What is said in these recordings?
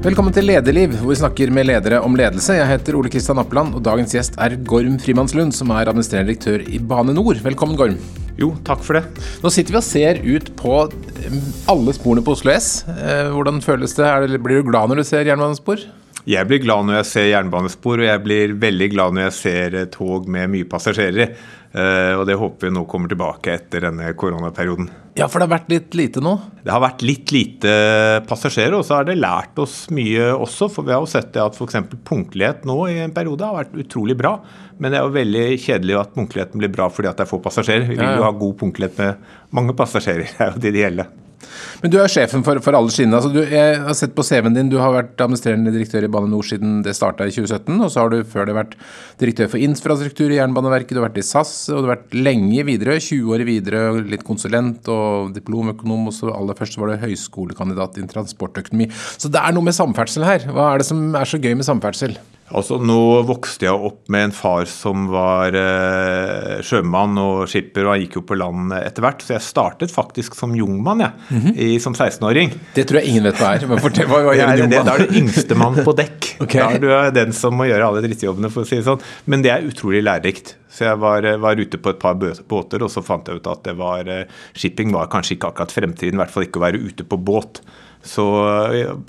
Velkommen til Lederliv, hvor vi snakker med ledere om ledelse. Jeg heter Ole Kristian Appeland, og dagens gjest er Gorm Frimannslund, som er administrerende direktør i Bane Nor. Velkommen, Gorm. Jo, takk for det. Nå sitter vi og ser ut på eh, alle sporene på Oslo S. Eh, hvordan føles det? det blir du glad når du ser jernbanespor? Jeg blir glad når jeg ser jernbanespor, og jeg blir veldig glad når jeg ser eh, tog med mye passasjerer og det håper vi nå kommer tilbake etter denne koronaperioden. Ja, for det har vært litt lite nå? Det har vært litt lite passasjerer, og så har det lært oss mye også. For vi har jo sett det at f.eks. punktlighet nå i en periode har vært utrolig bra. Men det er jo veldig kjedelig at punktligheten blir bra fordi at det er få passasjerer. Vi vil jo ha god punktlighet med mange passasjerer, det er jo det det gjelder. Men du er sjefen for, for alle skinnene. Altså, jeg har sett på CV-en din, du har vært administrerende direktør i Bane NOR siden det starta i 2017. Og så har du før det vært direktør for infrastruktur i Jernbaneverket, du har vært i SAS, og du har vært lenge i Widerøe. 20 år i Widerøe, litt konsulent og diplomøkonom. Og så aller først var du høyskolekandidat i transportøkonomi. Så det er noe med samferdsel her. Hva er det som er så gøy med samferdsel? Altså, nå vokste jeg opp med en far som var eh, sjømann og skipper, og han gikk jo på land etter hvert. Så jeg startet faktisk som jungmann jeg, mm -hmm. i, som 16-åring. Det tror jeg ingen vet hva er. Men fortell, hva, hva gjør en jungmann? Da er du yngstemann på dekk. okay. Da er du den som må gjøre alle drittjobbene, for å si det sånn. Men det er utrolig lærerikt. Så jeg var, var, ute på et par båter, og så fant jeg ut at det var, eh, shipping var kanskje ikke akkurat fremtiden. I hvert fall ikke å være ute på båt. Så,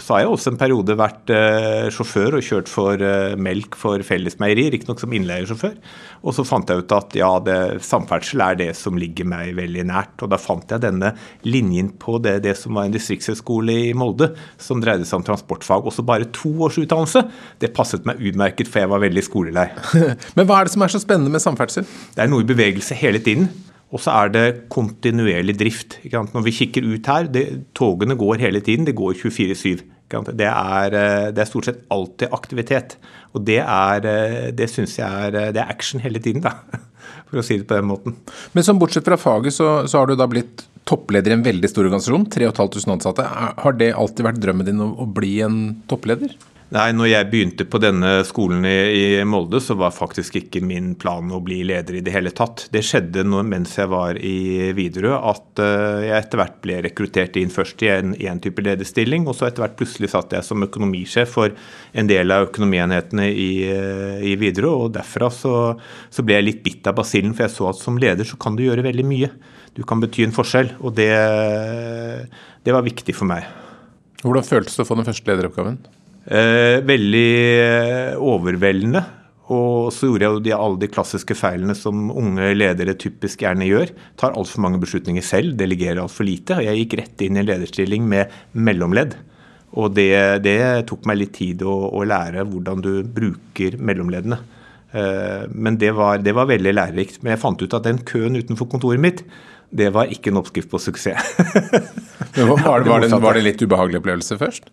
så, har jeg også en periode vært eh, sjåfør og kjørt for eh, melk for fellesmeierier, riktignok som innleiesjåfør. Og så fant jeg ut at ja, det, samferdsel er det som ligger meg veldig nært. Og da fant jeg denne linjen på det, det som var en distriktshøyskole i Molde, som dreide seg om transportfag. Også bare to års utdannelse. Det passet meg utmerket, for jeg var veldig skolelei. Men hva er det som er så spennende med samferdsel? Det er noe i bevegelse hele tiden. Og så er det kontinuerlig drift. Når vi kikker ut her, det, togene går hele tiden. Det går 24-7. Det, er, eh, det er stort sett alltid aktivitet. Og det er, eh, det syns jeg er, eh, det er action hele tiden, da. For å si det på den måten. Men som bortsett fra faget, så, så har du da blitt toppleder i en veldig stor organisasjon. 3500 ansatte. Har det alltid vært drømmen din å, å bli en toppleder? Nei, når jeg begynte på denne skolen i, i, Molde, så var faktisk ikke min plan å bli leder i det hele tatt. Det skjedde når, mens jeg var i Widerøe at uh, jeg etter hvert ble rekruttert inn først i en, en type lederstilling, og så etter hvert plutselig satt jeg som økonomisjef for en del av økonomienhetene i, uh, i Widerøe. Og derfra så, så, ble jeg litt bitt av basillen, for jeg så at som leder så kan du gjøre veldig mye. Du kan bety en forskjell, og det, det var viktig for meg. Hvordan føltes det å få den første lederoppgaven? Eh, veldig eh, overveldende. Og så gjorde jeg jo de, alle de klassiske feilene som unge ledere typisk gjerne gjør. Tar altfor mange beslutninger selv, delegerer altfor lite. Og jeg gikk rett inn i en lederstilling med mellomledd. Og det, det tok meg litt tid å, å, lære hvordan du bruker mellomleddene. Eh, men det var, det var veldig lærerikt. Men jeg fant ut at den køen utenfor kontoret mitt, det var ikke en oppskrift på suksess. var, det, var, det, var det litt ubehagelig opplevelse først?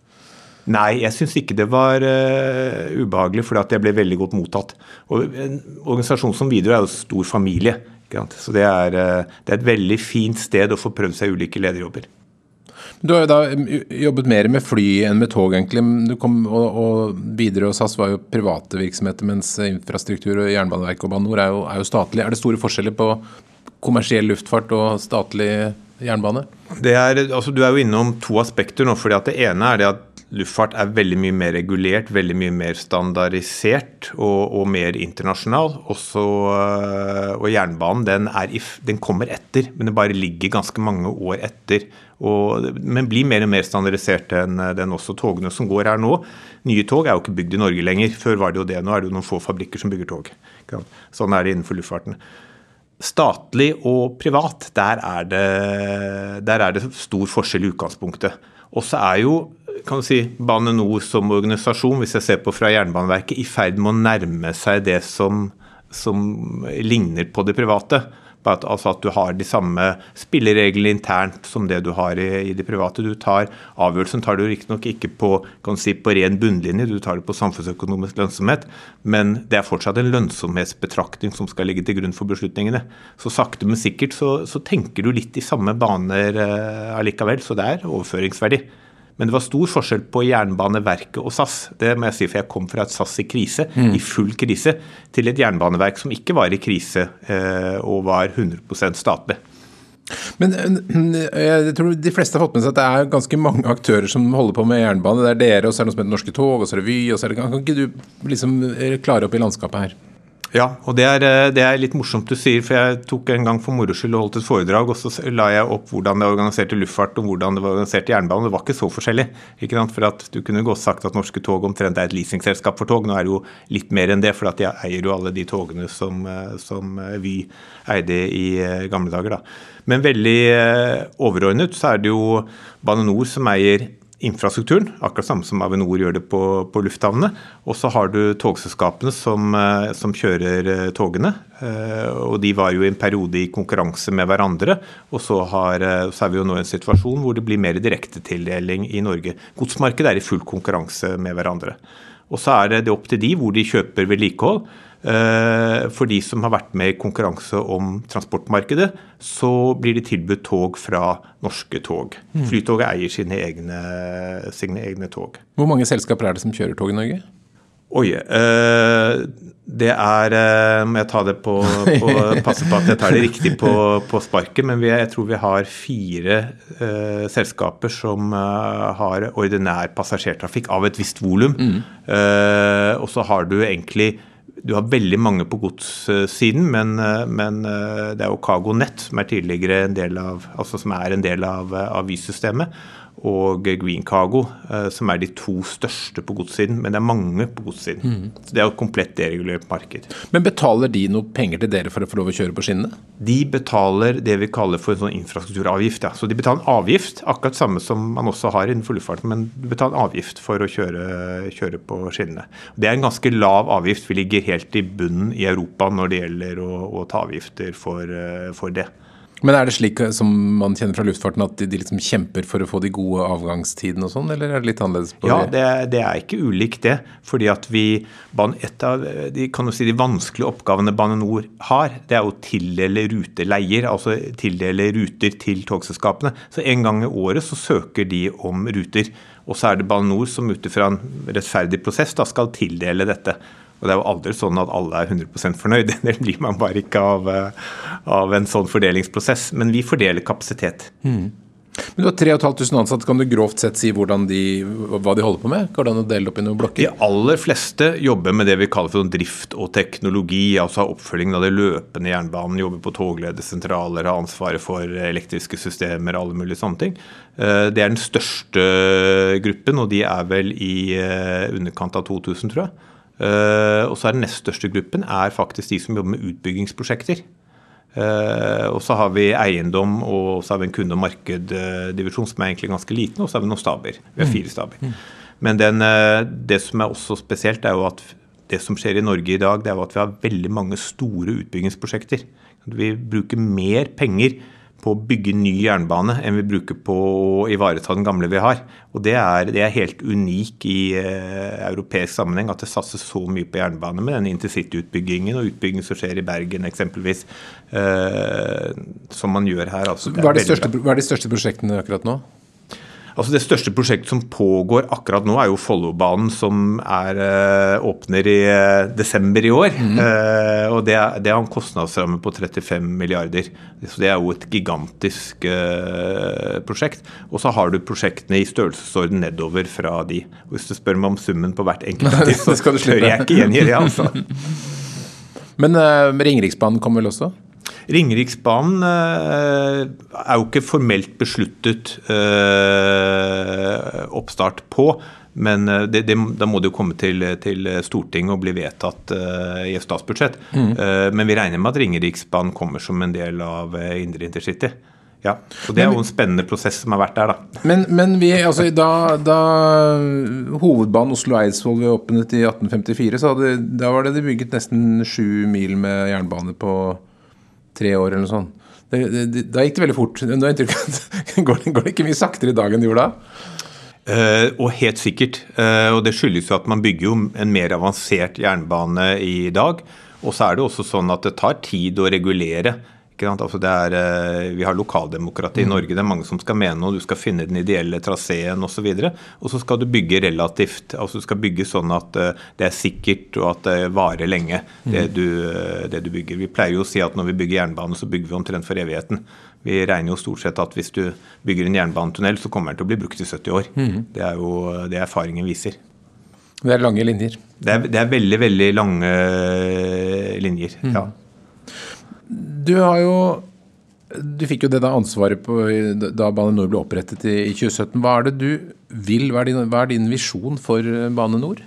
Nei, jeg syns ikke det var uh, ubehagelig, for at jeg ble veldig godt mottatt. Og En organisasjon som Widerøe er jo stor familie. Så det er, uh, det er, et veldig fint sted å få prøvd seg ulike lederjobber. Du har jo da jobbet mer med fly enn med tog, egentlig. Du kom, og, og Widerøe og SAS var jo private virksomheter, mens infrastruktur og Jernbaneverket og Bane NOR er, er, jo statlig. Er det store forskjeller på kommersiell luftfart og statlig jernbane? Er, altså, du er jo innom to aspekter nå. fordi at Det ene er det at luftfart er veldig mye mer regulert, veldig mye mer standardisert og, og mer internasjonal. Også, øh, og jernbanen den, i, den, kommer etter, men det bare ligger ganske mange år etter. Og, men blir mer og mer standardisert enn den også togene som går her nå. Nye tog er jo ikke bygd i Norge lenger. Før var det jo det. Nå er det jo noen få fabrikker som bygger tog. Sånn er det innenfor luftfarten. Statlig og privat, der er det, der er det stor forskjell i utgangspunktet. Og så er jo kan du si, Bane NOR som organisasjon, hvis jeg ser på fra Jernbaneverket, i ferd med å nærme seg det som, som ligner på det private. At, altså at du har de samme spillereglene internt som det du har i, i det private. Du tar Avgjørelsen tar du riktignok ikke på, kan si, på ren bunnlinje, du tar det på samfunnsøkonomisk lønnsomhet, men det er fortsatt en lønnsomhetsbetraktning som skal ligge til grunn for beslutningene. Så sakte, men sikkert så, så tenker du litt i samme baner eh, allikevel, så det er overføringsverdi. Men det var stor forskjell på Jernbaneverket og SAS. Det må jeg si, for jeg kom fra et SAS i krise, mm. i full krise, til et jernbaneverk som ikke var i krise eh, og var 100% statlig. Men jeg tror de fleste har fått med seg at det er ganske mange aktører som holder på med jernbane. Det er dere, og så er det noe som heter Norske Tog, og så er det Vy. og så er det, Kan ikke du liksom klare opp i landskapet her? Ja, og det er, eh, det er, litt morsomt du sier, for jeg tok en gang for moro skyld og holdt et foredrag, og så la jeg opp hvordan det organiserte luftfart og hvordan det var organisert jernbane. Det var ikke så forskjellig. ikke sant? For at Du kunne godt sagt at Norske Tog omtrent er et leasingselskap for tog. Nå er det jo litt mer enn det, for at de eier jo alle de togene som, eh, som eh, Vy eide i gamle dager. da. Men veldig overordnet så er det jo Bane NOR som eier infrastrukturen, akkurat samme som Avinor gjør det på, på lufthavnene. Og så har du togselskapene som, eh, som, kjører eh, togene. Eh, og de var jo i en periode i konkurranse med hverandre. Og så, har, så er vi jo nå i en situasjon hvor det blir mer direktetildeling i Norge. Godsmarkedet er i full konkurranse med hverandre. Og så er det, opp til de hvor de kjøper vedlikehold. Eh, for de som har vært med i konkurranse om transportmarkedet, så blir de tilbudt tog fra norske tog. Mm. Flytoget eier sine egne, sine egne, tog. Hvor mange selskaper er det som kjører tog i Norge? Oi. Eh, det er eh, Må jeg ta det på, på Passe på at jeg tar det riktig på, på sparket, men vi, jeg tror vi har fire eh, selskaper som har ordinær passasjertrafikk av et visst volum. Mm. Uh, og så har du egentlig du har veldig mange på godssiden, men, eh, men, eh, det er jo CargoNet som er tidligere en del av, altså som er en del av, eh, av Vy-systemet og Green Cargo, eh, som er de to største på godssiden. Men det er mange på godssiden. Mm. Så Det er jo et komplett deregulert marked. Men betaler de noe penger til dere for å få lov å kjøre på skinnene? De betaler det vi kaller for en sånn infrastrukturavgift. Ja. Så de betaler en avgift, akkurat samme som man også har innenfor luftfarten, men de betaler en avgift for å kjøre, kjøre på skinnene. Det er en ganske lav avgift. Vi ligger helt i bunnen i Europa når det gjelder å, å ta avgifter for, eh, for det. Men er det slik eh, som man kjenner fra luftfarten, at de, liksom kjemper for å få de gode avgangstidene og sånn, eller er det litt annerledes? på ja, det? Ja, det, er ikke ulikt det. Fordi at vi Et av de, kan du si, de vanskelige oppgavene Bane NOR har, det er å tildele ruteleier, altså tildele ruter til togselskapene. Så en gang i året så søker de om ruter. Og så er det Bane NOR som ut ifra en rettferdig prosess da skal tildele dette. Og det er jo aldri sånn at alle er 100 fornøyd. Det blir man bare ikke av, eh, av, en sånn fordelingsprosess. Men vi fordeler kapasitet. Mm. Men Du har 3500 ansatte. Kan du grovt sett si de, hva de holder på med? Går det an å dele opp i noen blokker? De aller fleste jobber med det vi kaller for drift og teknologi. altså Oppfølgingen av det løpende jernbanen. Jobber på togledersentraler, har ansvaret for elektriske systemer, alle mulige sånne ting. Eh, det er den største gruppen, og de er vel i eh, underkant av 2000, tror jeg. Uh, og så er Den nest største gruppen er faktisk de som jobber med utbyggingsprosjekter. Uh, og så har vi eiendom og så har vi en kunde- og markeddivisjon som er egentlig ganske liten, og så har vi noen staber. Vi har fire staber. Mm. Men den, uh, det som er også spesielt, er jo at det som skjer i Norge i dag, det er jo at vi har veldig mange store utbyggingsprosjekter. Vi bruker mer penger på å bygge ny jernbane enn vi bruker på å ivareta den gamle vi har. Og Det er, det er helt unik i eh, europeisk sammenheng at det satses så mye på jernbane med den intercityutbyggingen og utbyggingen som skjer i Bergen eksempelvis, eh, som man gjør her. Altså, hva, er største, hva er de største prosjektene akkurat nå? Altså Det største prosjektet som pågår akkurat nå, er jo Follobanen, som er, uh, åpner i uh, desember i år. Mm. Uh, og det, det har en kostnadsramme på 35 milliarder. Så det er jo et gigantisk prosjekt. Og så har du prosjektene i størrelsesorden nedover fra de. Og Hvis du spør meg om summen på hvert enkelt av så tør jeg ikke gjengi det. altså. Men Ringeriksbanen kommer vel også? Ringeriksbanen eh, er jo ikke formelt besluttet eh, oppstart på. Men eh, det, det, da må det jo komme til, til Stortinget og bli vedtatt uh, i et statsbudsjett. Mm. Uh, men vi regner med at Ringeriksbanen kommer som en del av uh, indre intercity. Ja, så Det er jo en spennende prosess som har vært der, da. Men, men vi, altså, da, da hovedbanen Oslo-Eidsvoll åpnet i 1854, så hadde, da var det de bygget nesten sju mil med jernbane på tre år eller noe sånt. Det, det, da gikk det veldig fort. går, det, går det ikke mye saktere i dag enn det gjorde da? Uh, og helt sikkert. Uh, og det skyldes jo at man bygger jo en mer avansert jernbane i dag. Og så er det også sånn at det tar tid å regulere Altså er, eh, vi har lokaldemokrati i mm. Norge. Det er mange som skal mene noe. Du skal finne den ideelle traseen osv. Og, så og så skal du bygge relativt. altså Du skal bygge sånn at eh, det er sikkert og at det varer lenge, det mm. du, eh, det du bygger. Vi pleier jo å si at når vi bygger jernbane, så bygger vi omtrent for evigheten. Vi regner jo stort sett at hvis du bygger en jernbanetunnel, så kommer den til å bli brukt i 70 år. Mm. Det er jo det erfaringen viser. Det er lange linjer? Det er, det er veldig, veldig lange linjer, mm. ja. Du har jo du fikk jo det da ansvaret på, da Bane Nor ble opprettet i 2017. Hva er det du vil? Hva er din, hva er din visjon for eh, Bane Nor?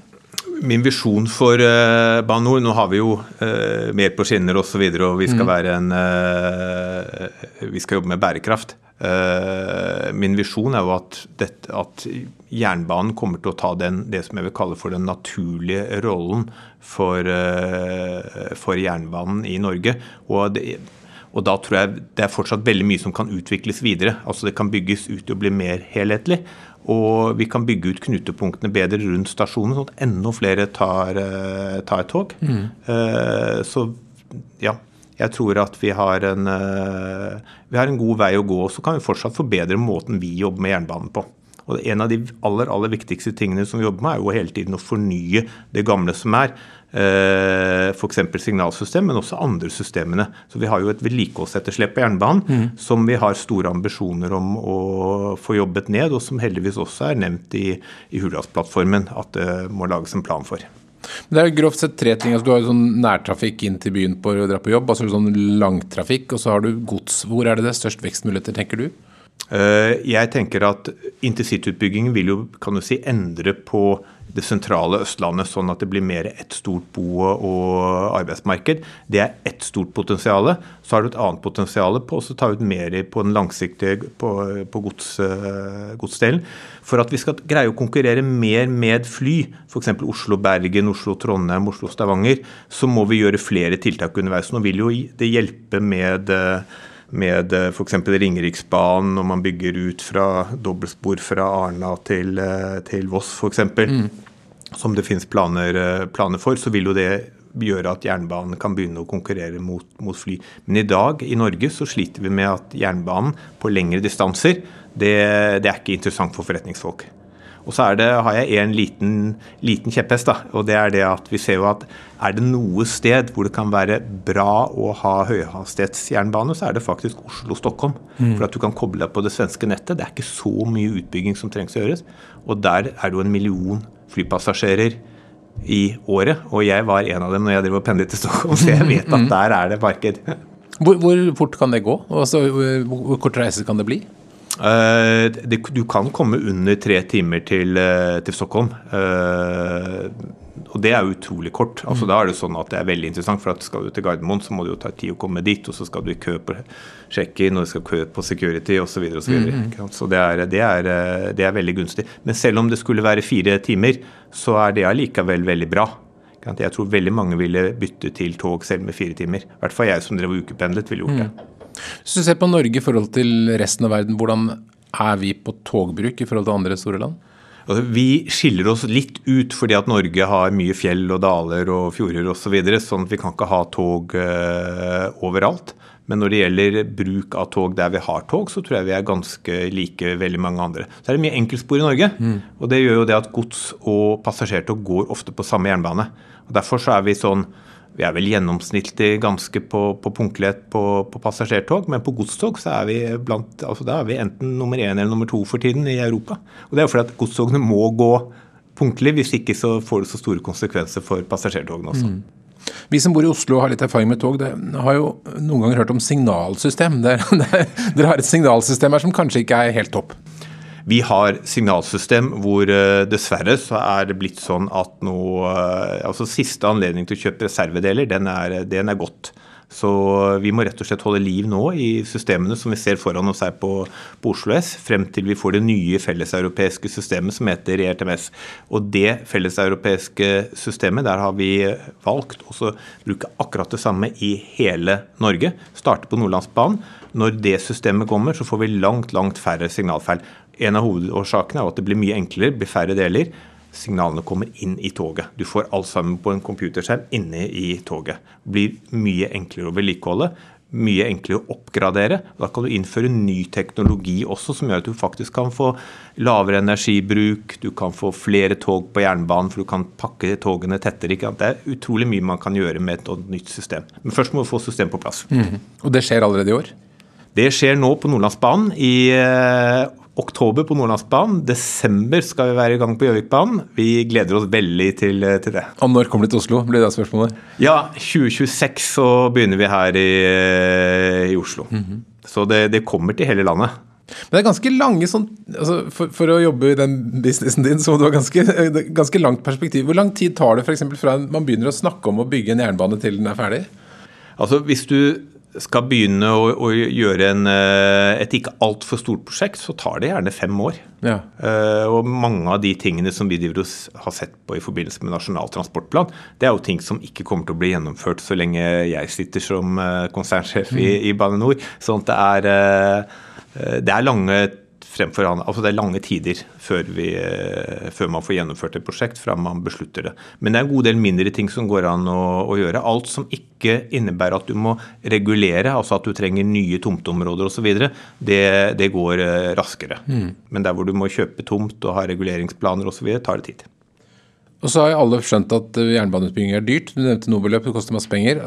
Min visjon for uh, Bane Nor Nå har vi jo uh, mer på skinner osv., og, så videre, og vi skal, mm. være en, uh, vi skal jobbe med bærekraft. Uh, min visjon er jo at, dette, at, jernbanen kommer til å ta den, det som jeg vil kalle for den naturlige rollen for, uh, for jernbanen i Norge. Og, det, og, da tror jeg det er fortsatt veldig mye som kan utvikles videre. Altså Det kan bygges ut og bli mer helhetlig. Og vi kan bygge ut knutepunktene bedre rundt stasjonen, sånn at enda flere tar, uh, tar tog. Mm. så ja, jeg tror at vi har, en, eh, vi har en god vei å gå. og Så kan vi fortsatt forbedre måten vi jobber med jernbanen på. Og En av de aller aller viktigste tingene som vi jobber med, er jo hele tiden å fornye det gamle som er. Eh, F.eks. signalsystem, men også andre systemene. Så Vi har jo et vedlikeholdsetterslep på jernbanen mm. som vi har store ambisjoner om å få jobbet ned, og som heldigvis også er nevnt i, i Hurdalsplattformen at det må lages en plan for. Det er grovt sett tre ting. Altså, du har jo sånn nærtrafikk inn til byen på å dra på jobb. altså sånn langtrafikk, Og så har du gods. Hvor er det det størst vekstmuligheter, tenker du? Eh, jeg tenker at intercityutbyggingen vil jo kan du si, endre på det sentrale Østlandet, sånn at det blir mer ett stort bo- og arbeidsmarked. Det er ett stort potensial. Så har du et annet potensial på å ta ut mer på den langsiktige på, på gods, eh, godsdelen. For at vi skal greie å konkurrere mer med fly, f.eks. Oslo-Bergen, Oslo-Trondheim, Oslo-Stavanger, så må vi gjøre flere tiltak underveis. Nå vil jo det hjelpe med eh, med f.eks. Ringeriksbanen, når man bygger ut fra dobbeltspor fra Arna til, eh, til Voss f.eks., mm. som det finnes planer, eh, planer, for, så vil jo det gjøre at jernbanen kan begynne å konkurrere mot, mot, fly. Men i dag i Norge så sliter vi med at jernbanen på lengre distanser, det, det er ikke interessant for forretningsfolk. Og så det, har jeg en liten, liten kjepphest, da, og det er det at vi ser jo at er det noe sted hvor det kan være bra å ha høyhastighetsjernbane, så er det faktisk Oslo-Stockholm. Mm. For at du kan koble deg på det svenske nettet. Det er ikke så mye utbygging som trengs å gjøres. Og der er det jo en million flypassasjerer i året. Og jeg var en av dem når jeg drev og pendlet til Stockholm, så jeg vet at mm. der er det marked. Hvor, hvor fort kan det gå? Altså, hvor kort reise kan det bli? Det, du kan komme under tre timer til, uh, til Stockholm. Uh, og det er utrolig kort. altså mm. Da er det sånn at det er veldig interessant. For at skal du til Gardermoen, så må det jo ta tid å komme dit. Og så skal du i kø på check-in, og du skal kø på security osv. Så, så, videre, mm. så det er, det, er, det er veldig gunstig. Men selv om det skulle være fire timer, så er det allikevel veldig bra. Jeg tror veldig mange ville bytte til tog selv med fire timer. I hvert fall jeg som drev ukependlet, ville gjort det. Mm. Hvis du ser på Norge i forhold til resten av verden, hvordan er vi på togbruk i forhold til andre store land? Altså, vi skiller oss litt ut fordi at Norge har mye fjell og daler og fjorder osv. Så videre, sånn at vi kan ikke ha tog uh, overalt. Men når det gjelder bruk av tog der vi har tog, så tror jeg vi er ganske like veldig mange andre. Så er det mye enkeltspor i Norge. Mm. Og det gjør jo det at gods og passasjertog går ofte på samme jernbane. Og Derfor så er vi sånn vi er vel gjennomsnittlig ganske på, på punktlighet på, på, passasjertog, men på godstog så er vi blant, altså er vi enten nummer én eller nummer to for tiden i Europa. Og Det er jo fordi at godstogene må gå punktlig, hvis ikke så får det så store konsekvenser for passasjertogene også. Mm. Vi som bor i Oslo og har litt erfaring med tog, det har jo noen ganger hørt om signalsystem. Dere har et signalsystem her som kanskje ikke er helt topp? Vi har signalsystem hvor uh, dessverre så er det blitt sånn at nå uh, altså Siste anledning til å kjøpe reservedeler, den er, den er godt. Så vi må rett og slett holde liv nå i systemene som vi ser foran oss her på, på Oslo S, frem til vi får det nye felleseuropeiske systemet som heter ERTMS. Og det felleseuropeiske systemet, der har vi valgt å bruke akkurat det samme i hele Norge. Starte på Nordlandsbanen. Når det systemet kommer, så får vi langt, langt færre signalfeil. En av hovedårsakene er at det blir mye enklere, blir færre deler. Signalene kommer inn i toget. Du får alt sammen på en computerskjerm inne i toget. Det blir mye enklere å vedlikeholde. mye enklere å oppgradere. Da kan du innføre ny teknologi også, som gjør at du faktisk kan få lavere energibruk, du kan få flere tog på jernbanen, for du kan pakke togene tettere. Ikke? Det er utrolig mye man kan gjøre med et nytt system. Men først må vi få systemet på plass. Mm. Og det skjer allerede i år? Det skjer nå på Nordlandsbanen. I eh, oktober på Nordlandsbanen. Desember skal vi være i gang på Gjøvikbanen. Vi gleder oss veldig til, til, det. Og når kommer de til Oslo, blir det spørsmålet? Ja, 2026 så begynner vi her i, i Oslo. Mm -hmm. Så det, det, kommer til hele landet. Men det er ganske lange sånn altså for, for, å jobbe i den businessen din, så må du ha ganske, ganske langt perspektiv. Hvor lang tid tar det f.eks. fra man begynner å snakke om å bygge en jernbane til den er ferdig? Altså Hvis du skal begynne å, å gjøre en, eh, et ikke altfor stort prosjekt, så tar det gjerne fem år. Ja. Uh, og mange av de tingene som vi har sett på i forbindelse med Nasjonal transportplan, det er jo ting som ikke kommer til å bli gjennomført så lenge jeg sitter som uh, konsernsjef mm. i, i, Bane NOR. Sånn at det er, uh, det er lange fremfor han, altså Det er lange tider før, vi, eh, før, man får gjennomført et prosjekt, fra man beslutter det. Men det er en god del mindre ting som går an å, å gjøre. Alt som ikke innebærer at du må regulere, altså at du trenger nye tomteområder osv., det, det går eh, raskere. Mm. Men der hvor du må kjøpe tomt og ha reguleringsplaner osv., tar det tid. Og så har alle skjønt at jernbaneutbygging er dyrt. Du nevnte Nobeløp, det koster masse penger.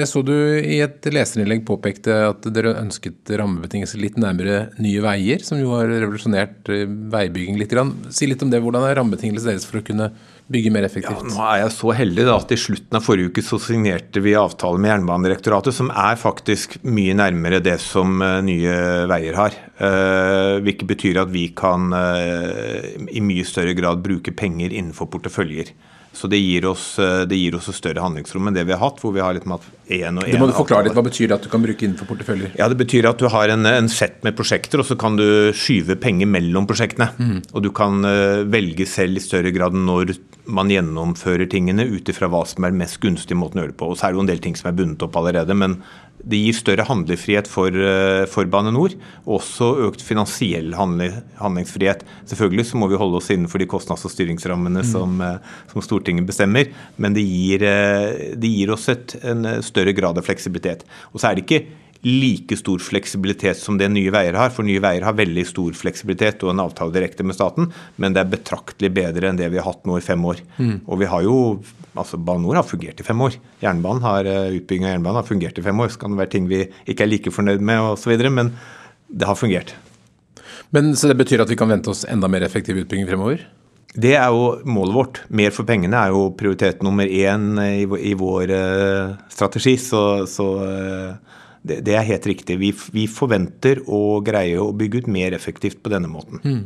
Jeg så du i et leserinnlegg påpekte at dere ønsket rammebetingelser litt nærmere Nye Veier, som jo har revolusjonert eh, veibygging litt. Si litt om det. Hvordan er rammebetingelsene deres for å kunne bygge mer effektivt? Ja, nå er jeg så heldig da, at i slutten av forrige uke så signerte vi avtale med Jernbanedirektoratet, som er faktisk mye nærmere det som uh, Nye Veier har. Uh, hvilket betyr at vi kan uh, i mye større grad bruke penger innenfor porteføljer. Så det gir, oss, eh, det gir oss et større handlingsrom enn det vi har hatt. hvor vi har litt en og en det må du forklare litt, Hva betyr det at du kan bruke innenfor porteføljer? Ja, Det betyr at du har en, en sett med prosjekter, og så kan du skyve penger mellom prosjektene. Mm. Og du kan uh, velge selv i større grad når man gjennomfører tingene ut ifra hva som er mest gunstig måten å gjøre det på. Og så er det jo en del ting som er bundet opp allerede, men det gir større handlefrihet for, eh, for Bane NOR, og også økt finansiell handlingsfrihet. Selvfølgelig så må vi holde oss innenfor de kostnads- og styringsrammene mm. som, eh, som, Stortinget bestemmer, men det gir, det gir oss et, en større grad av fleksibilitet. Og så er det ikke like stor fleksibilitet som det Nye Veier har. For Nye Veier har veldig stor fleksibilitet og en avtale direkte med staten, men det er betraktelig bedre enn det vi har hatt nå i fem år. Mm. Og vi har jo altså Bane NOR har fungert i fem år. Jernbanen har, eh, Utbygging av jernbanen har fungert i fem år. Så kan det være ting vi ikke er like fornøyd med osv., men det har fungert. Men Så det betyr at vi kan vente oss enda mer effektiv utbygging fremover? Det er jo målet vårt. Mer for pengene er jo prioritet nummer én i, vår uh, strategi. Så, så uh, det, er helt riktig. Vi, vi, forventer å greie å bygge ut mer effektivt på denne måten. Mm.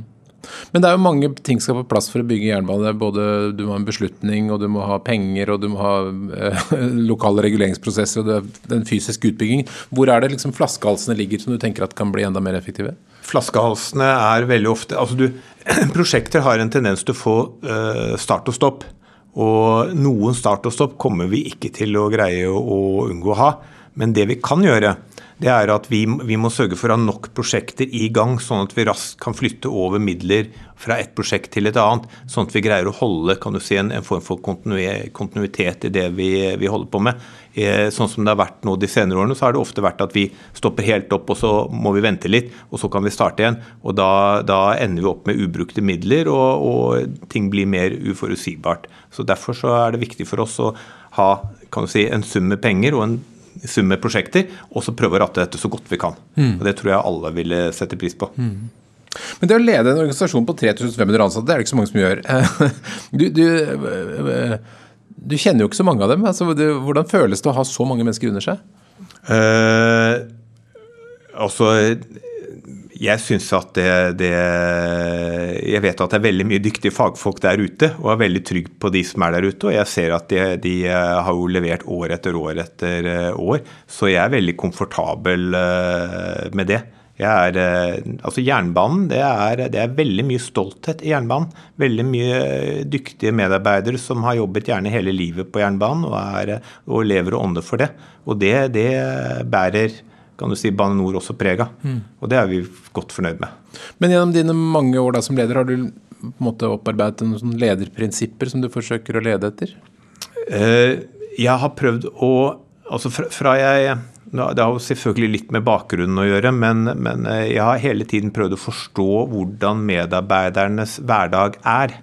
Men det er jo mange ting skal på plass for å bygge jernbane. Både Du må ha en beslutning, og du må ha penger, og du må ha eh, lokale reguleringsprosesser og den fysiske utbyggingen. Hvor er det liksom flaskehalsene ligger som du tenker at kan bli enda mer effektive? Flaskehalsene er veldig ofte altså du, Prosjekter har en tendens til å få uh, start og stopp. Og noen start og stopp kommer vi ikke til å greie å unngå å ha. Men det vi kan gjøre, det er at vi, vi, må sørge for å ha nok prosjekter i gang, sånn at vi raskt kan flytte over midler fra et prosjekt til et annet. Sånn at vi greier å holde kan du si, en, en form for kontinuitet i det vi, vi holder på med. Eh, sånn som det har vært nå de senere årene, så har det ofte vært at vi stopper helt opp, og så må vi vente litt, og så kan vi starte igjen. Og da, da ender vi opp med ubrukte midler, og, og, ting blir mer uforutsigbart. Så Derfor så er det viktig for oss å ha si, en sum med penger og en sum med prosjekter, og så prøve å ratte dette så godt vi kan. Mm. Og Det tror jeg alle ville sette pris på. Mm. Men det å lede en organisasjon på 3500 ansatte, det er det ikke så mange som gjør. Du, du, du kjenner jo ikke så mange av dem. Altså, hvordan føles det å ha så mange mennesker under seg? Eh, altså jeg syns at det, det, Jeg vet at det er veldig mye dyktige fagfolk der ute, og er veldig trygg på de som er der ute. Og jeg ser at de, de har jo levert år etter år etter eh, år. Så jeg er veldig komfortabel eh, med det. Er, eh, altså Jernbanen, det er, det er, veldig mye stolthet i jernbanen. Veldig mye dyktige medarbeidere som har jobbet gjerne hele livet på jernbanen og, er, og lever og ånder for det. Og det, det bærer kan du si Bane NOR også prega. Mm. Og det er vi godt fornøyd med. Men gjennom dine mange år da som leder, har du på en måte opparbeidet noen lederprinsipper som du forsøker å lede etter? Uh, jeg har prøvd å Altså fra jeg Det har jo selvfølgelig litt med bakgrunnen å gjøre, men, men, jeg har hele tiden prøvd å forstå hvordan medarbeidernes hverdag er.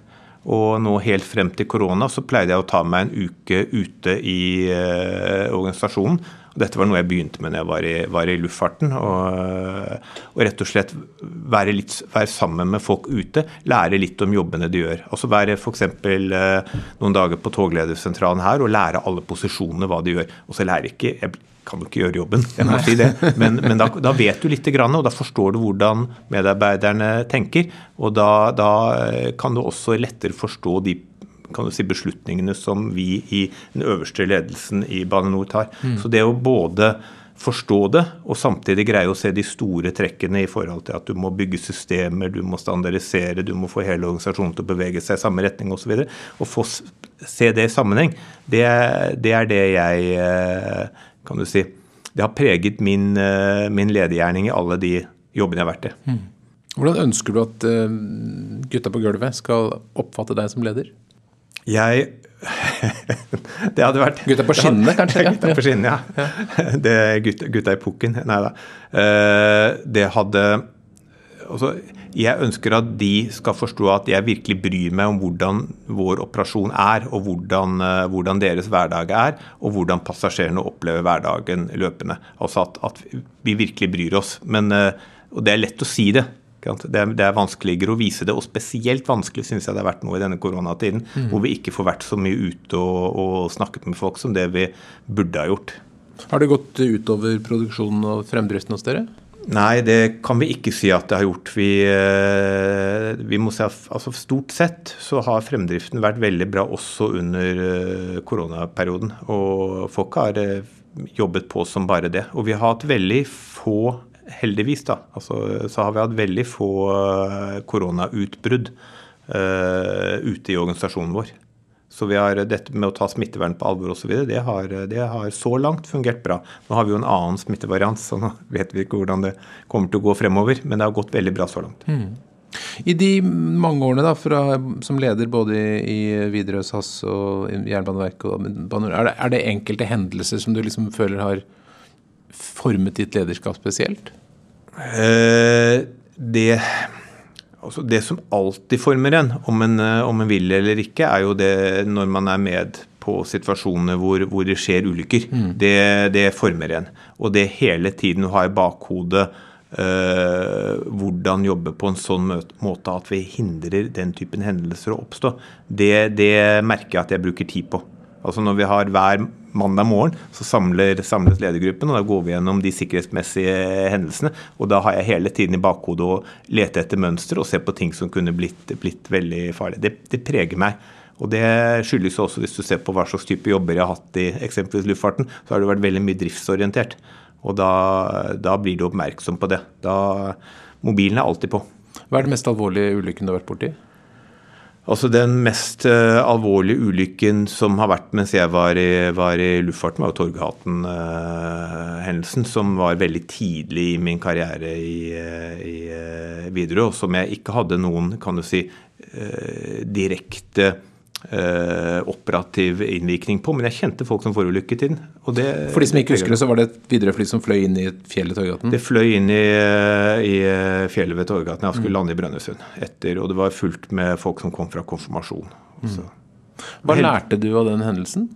Og nå helt frem til korona så pleide jeg å ta meg en uke ute i eh, organisasjonen. Dette var noe jeg begynte med når jeg var i, var i luftfarten. Og, og, rett og slett være, litt, være, sammen med folk ute. Lære litt om jobbene de gjør. Altså Være f.eks. Uh, noen dager på togledersentralen her og lære alle posisjonene hva de gjør. Og så lærer ikke jeg kan jo ikke gjøre jobben, jeg må si det. Men, men da, da, vet du litt, og da forstår du hvordan medarbeiderne tenker. Og da, da eh, kan du også lettere forstå de kan du si, beslutningene som vi i den øverste ledelsen i Bane NOR tar. Mm. Så det å både forstå det, og samtidig greie å se de store trekkene i forhold til at du må bygge systemer, du må standardisere, du må få hele organisasjonen til å bevege seg i samme retning osv. Og, så og få se det i sammenheng, det, det er det jeg eh, kan du si, det har preget min, eh, min ledergjerning i alle de jobbene jeg har vært i. Mm. Hvordan ønsker du at eh, gutta på gulvet skal oppfatte deg som leder? Jeg Det hadde vært Gutta på skinnene, kanskje? Gutta på skinnene, ja. ja. Det, gutta, gutta i pukken. Nei da. Eh, det hadde altså, jeg ønsker at de skal forstå at jeg virkelig bryr meg om hvordan vår operasjon er, og hvordan, eh, hvordan deres hverdag er, og hvordan passasjerene opplever hverdagen løpende. Altså at, at vi virkelig bryr oss. Men, eh, og det er lett å si det. Det er, det er, vanskeligere å vise det, og spesielt vanskelig syns jeg det har vært nå i denne koronatiden, mm. hvor vi ikke får vært så mye ute og, og snakket med folk som det vi burde ha gjort. Har det gått utover produksjonen og fremdriften hos dere? Nei, det kan vi ikke si at det har gjort. Vi, eh, vi må se, altså Stort sett så har fremdriften vært veldig bra også under eh, koronaperioden. Og folk har eh, jobbet på som bare det. Og vi har hatt veldig få, heldigvis, da, altså, så har vi hatt veldig få koronautbrudd uh, ute i organisasjonen vår. Så vi har dette med å ta smittevern på alvor osv. Det, har, det har så langt fungert bra. Nå har vi jo en annen smittevariant, så nå vet vi ikke hvordan det kommer til å gå fremover. Men det har gått veldig bra så langt. Mm. I de mange årene da, fra, som leder både i Widerøe, SAS og Jernbaneverket, er det, er det enkelte hendelser som du liksom føler har formet ditt lederskap spesielt? Eh, det altså det som alltid former en, om en, eh, om en vil eller ikke, er jo det når man er med på situasjoner hvor, hvor det skjer ulykker. Mm. Det, det, former en. Og det hele tiden å ha i bakhodet eh, hvordan jobbe på en sånn måte at vi hindrer den typen hendelser å oppstå, det, det merker jeg at jeg bruker tid på. Altså Når vi har hver mandag morgen, så samler, samles ledergruppen, og da går vi gjennom de sikkerhetsmessige hendelsene. Og da har jeg hele tiden i bakhodet å lete etter mønster og se på ting som kunne blitt, blitt veldig farlig. Det, det, preger meg. Og det skyldes også, hvis du ser på hva slags type jobber jeg har hatt i eksempelvis luftfarten, så har det vært veldig mye driftsorientert. Og da, da blir du oppmerksom på det. Da, mobilen er alltid på. Hva er den mest alvorlige ulykken du har vært borti? Altså Den mest uh, alvorlige ulykken som har vært mens jeg var i, var i luftfarten, var jo Torghatten-hendelsen, uh, som var veldig tidlig i min karriere i, uh, i Widerøe, og som jeg ikke hadde noen kan du si, direkte Uh, operativ innvirkning på, men jeg kjente folk som forulykket i den. Det, For de som ikke husker det, så var det et Widerøe-fly som fløy inn i fjellet Torgaten? Det fløy inn i, i fjellet ved Torgaten. Jeg skulle mm. lande i Brønnøysund. etter, Og det var fullt med folk som kom fra konfirmasjon. Mm. Hva lærte du av den hendelsen?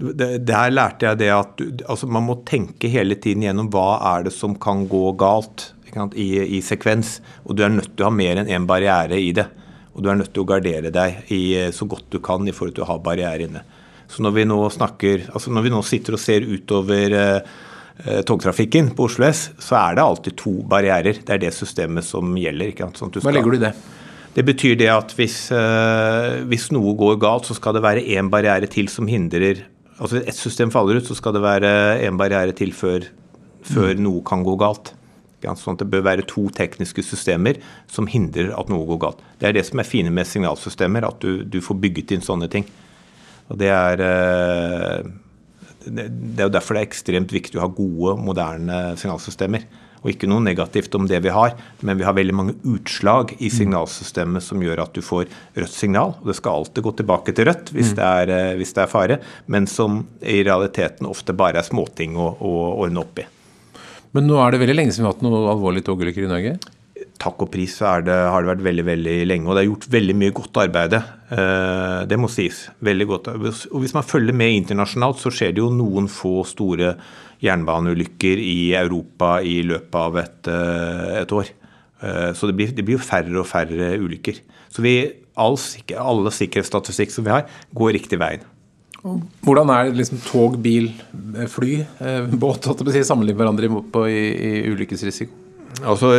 Der lærte jeg det at altså man må tenke hele tiden gjennom hva er det som kan gå galt i, i sekvens. Og du er nødt til å ha mer enn én en barriere i det. Og du er nødt til å gardere deg i, eh, så godt du kan i forhold til å ha barriere inne. Så når vi nå snakker, altså når vi nå sitter og ser utover eh, eh togtrafikken på Oslo S, så er det alltid to barrierer. Det er det systemet som gjelder. Sånn Hva legger du i det? Det betyr det at hvis, eh, hvis, noe går galt, så skal det være én barriere til som hindrer Altså et system faller ut, så skal det være én barriere til før, før mm. noe kan gå galt. Sånn at det bør være to tekniske systemer som hindrer at noe går galt. Det er det som er fine med signalsystemer, at du, du får bygget inn sånne ting. Og det er, eh, det er jo derfor det er ekstremt viktig å ha gode, moderne signalsystemer. Og ikke noe negativt om det vi har, men vi har veldig mange utslag i signalsystemet som gjør at du får rødt signal. og Det skal alltid gå tilbake til rødt hvis, det, er, eh, hvis det er fare, men som i realiteten ofte bare er småting å, å ordne opp i. Men nå er det veldig lenge siden vi har hatt noen alvorlige togulykker i Norge? Takk og pris så det, har det vært veldig veldig lenge, og det er gjort veldig mye godt arbeid. Eh, det må sies. Veldig godt. Og Hvis man følger med internasjonalt, så skjer det jo noen få store jernbaneulykker i Europa i løpet av et, eh, et år. Eh, så det blir, det blir, jo færre og færre ulykker. Så vi, all, alle sikkerhetsstatistikk som vi har, går riktig veien. Hvordan er liksom tog, bil, fly, båt si, sammenlignet med hverandre på, i, i ulykkesrisiko? Altså,